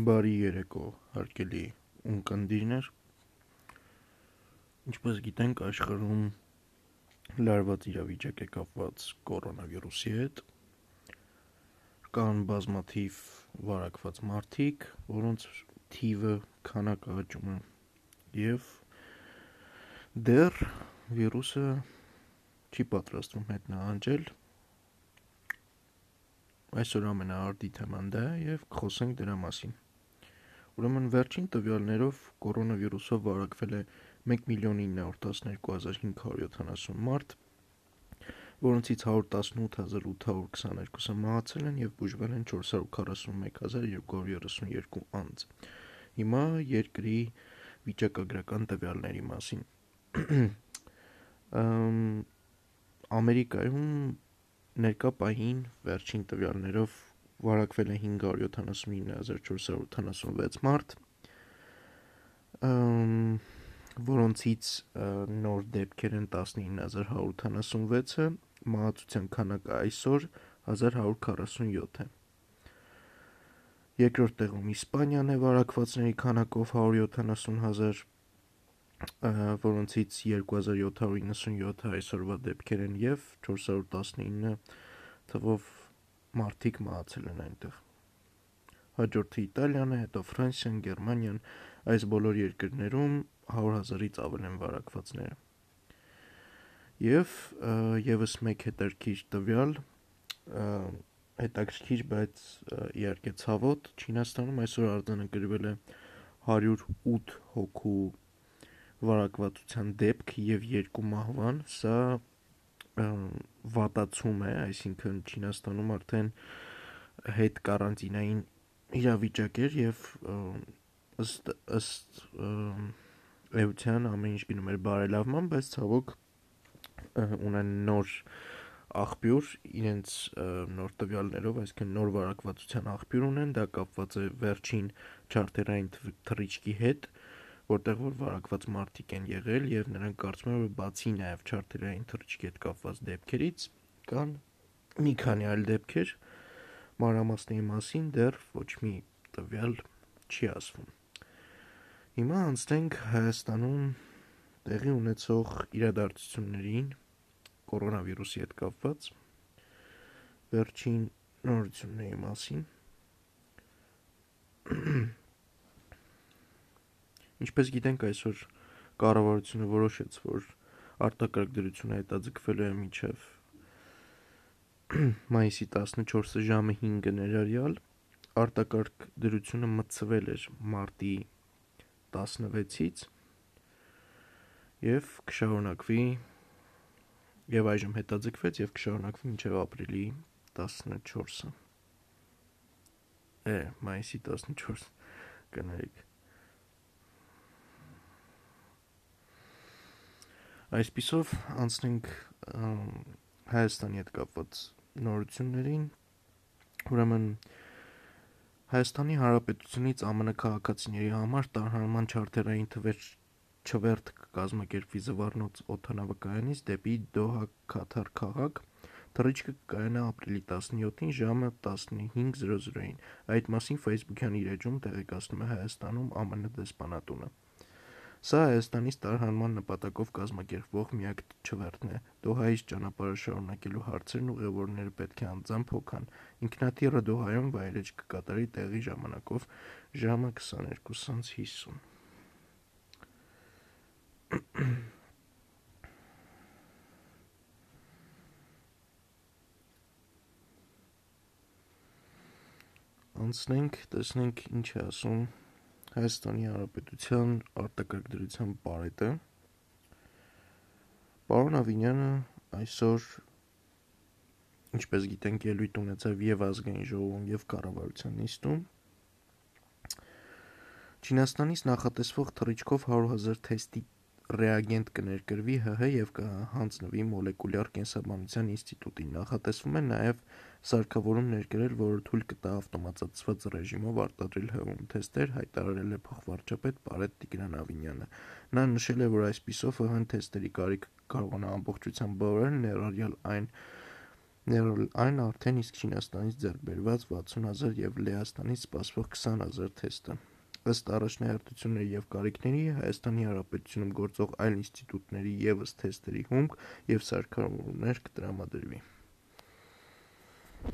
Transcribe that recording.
Բարի երեկո, հարգելի ունկնդիրներ։ Ինչպես գիտենք, աշխարհում լարված իրավիճակ է կապված կորոնավիրուսի հետ։ Կան բազմաթիվ վարակված մարդիկ, որոնց թիվը քանակը աճում է եւ դեռ վիրուսը չի պատրաստվում հետնահանջել այսօր ամենաարդի թեման դա է եւ խոսենք դրա մասին։ Ուրեմն վերջին տվյալներով կորոնավիրուսով վարակվել է 1.912.570 մարդ, որոնցից 118822-ը մահացել են եւ բուժվել են 441232 անձ։ Հիմա երկրի վիճակագրական տվյալների մասին։ Ամերիկայում ներկա պահին վերջին տվյալներով վարակվել է 579486 մարդ, որոնցից նոր դեպքեր են 19186-ը, մահացության քանակը այսօր 1147 է։ Երկրորդ տեղում Իսպանիան է վարակվածների քանակով 170000 որոնցից 2797-ը այսօրվա դեպքեր են եւ 419 թվով մարդիկ մահացել են այնտեղ։ Հաջորդը Իտալիան է, հետո Ֆրանսիան, Գերմանիան, այս բոլոր երկրներում 100.000-ից ավել են վարակվածները։ Եվ եւս մեկ հետաքրքիր տվյալ հետաքրքիր, բայց իհարկե ցավոտ Չինաստանում այսօր արձանագրվել է 108 հոգու վարակվածության դեպք եւ երկու մահվան, սա վատացում է, այսինքն Չինաստանում արդեն հետ կարանտինային իրավիճակ էր եւ ըստ ըստ էության ամեն ինչ գնում էր բարելավման, բայց ցավոք ունեն նոր աղբյուր իրենց նոր տվյալներով, այսինքն նոր վարակվածության աղբյուր ունեն, դա կապված է վերջին չարտերային թռիչքի հետ, որտեղ որ վարակված մարդիկ են եղել եւ նրանք կարծում են որ բացի նաեւ չարտերային թռիչքի հետ կապված դեպքերից կան մի քանի այլ դեպքեր մանրամասների մասին դեռ ոչ մի տվյալ չի ասվում։ Հիմա անցնենք Հայաստանում տեղի ունեցող իրադարձություններին կորոնավիրուսի հետ կապված վերջին նորությունների մասին։ Ինչպես գիտենք, այսօր կառավարությունը որոշեց, որ արտակարգ դրությունը հետաձգվելու է միջև մայիսի 14-ը ժամը 5-ը ներառյալ արտակարգ դրությունը մցվել էր մարտի 16-ից եւ կշարունակվի եւ այժմ հետաձգվեց եւ կշարունակվի մինչեւ ապրիլի 14-ը։ Է, մայիսի 14 կներեք։ Այսպիսով անցնենք Հայաստանի հետ կապված նորություններին ուրեմն Հայաստանի Հանրապետությունից ԱՄՆ քաղաքացիների համար տարհանման չարտերային թվեր չվերթ կազմակերպվի Զվարնոց օթանավակայանից դեպի Դոհա Քաթար քաղաք Թռիչքը կայանա ապրիլի 17-ին ժամը 15:00-ին։ Այդ մասին Facebook-յան իր էջում տեղեկացնում է Հայաստանում ԱՄՆ դեսպանատունը։ Սա Հայաստանից տարհանման նպատակով կազմակերպվող միակ չվերթն է։ Դոհայից ճանապարհը շարունակելու հարցերն ուղևորները պետք է անձամբ հոգան։ Ինքնաթիռը Դոհայում վայրեջք կկատարի տեղի ժամանակով ժամը 22:50։ Անցնենք, տեսնենք ինչ է ասում Հայաստանի Հանրապետության արտակարգ բարետը Պարոն Ավինյանը այսօր ինչպես գիտենք ելույթ ունեցավ եւ ազգային ժողովում եւ կառավարության նիստում Չինաստանից նախատեսվող թռիչքով 100.000 թեստի ռեագենտ կներկրվի ՀՀ եւ կհանձնվի մոլեկուլյար կենսաբանության ինստիտուտին։ Նախատեսվում է նաեւ սարքավորում ներկրել, որը թույլ կտա ավտոմատизացված ռեժիմով արտադրել ՀՀ թեստեր, հայտարարել է փոխվարչապետ Պարետ Տիգրան Ավինյանը։ Նա նշել է, որ այսպիսով ՀՀ թեստերի կարիքը կարողանա ամբողջությամբ բավարարել ներառյալ այն ներառել այն արդեն իսկ Չինաստանից ձեռք բերված 60 հազար և Լեհաստանից սպասվող 20 հազար թեստը: Ըստ առաջնահերթությունների և կարիքների Հայաստանի Հանրապետությունում գործող այլ ինստիտուտների ևս թեստերի հումք և սարքավորումներ կտրամադրվի: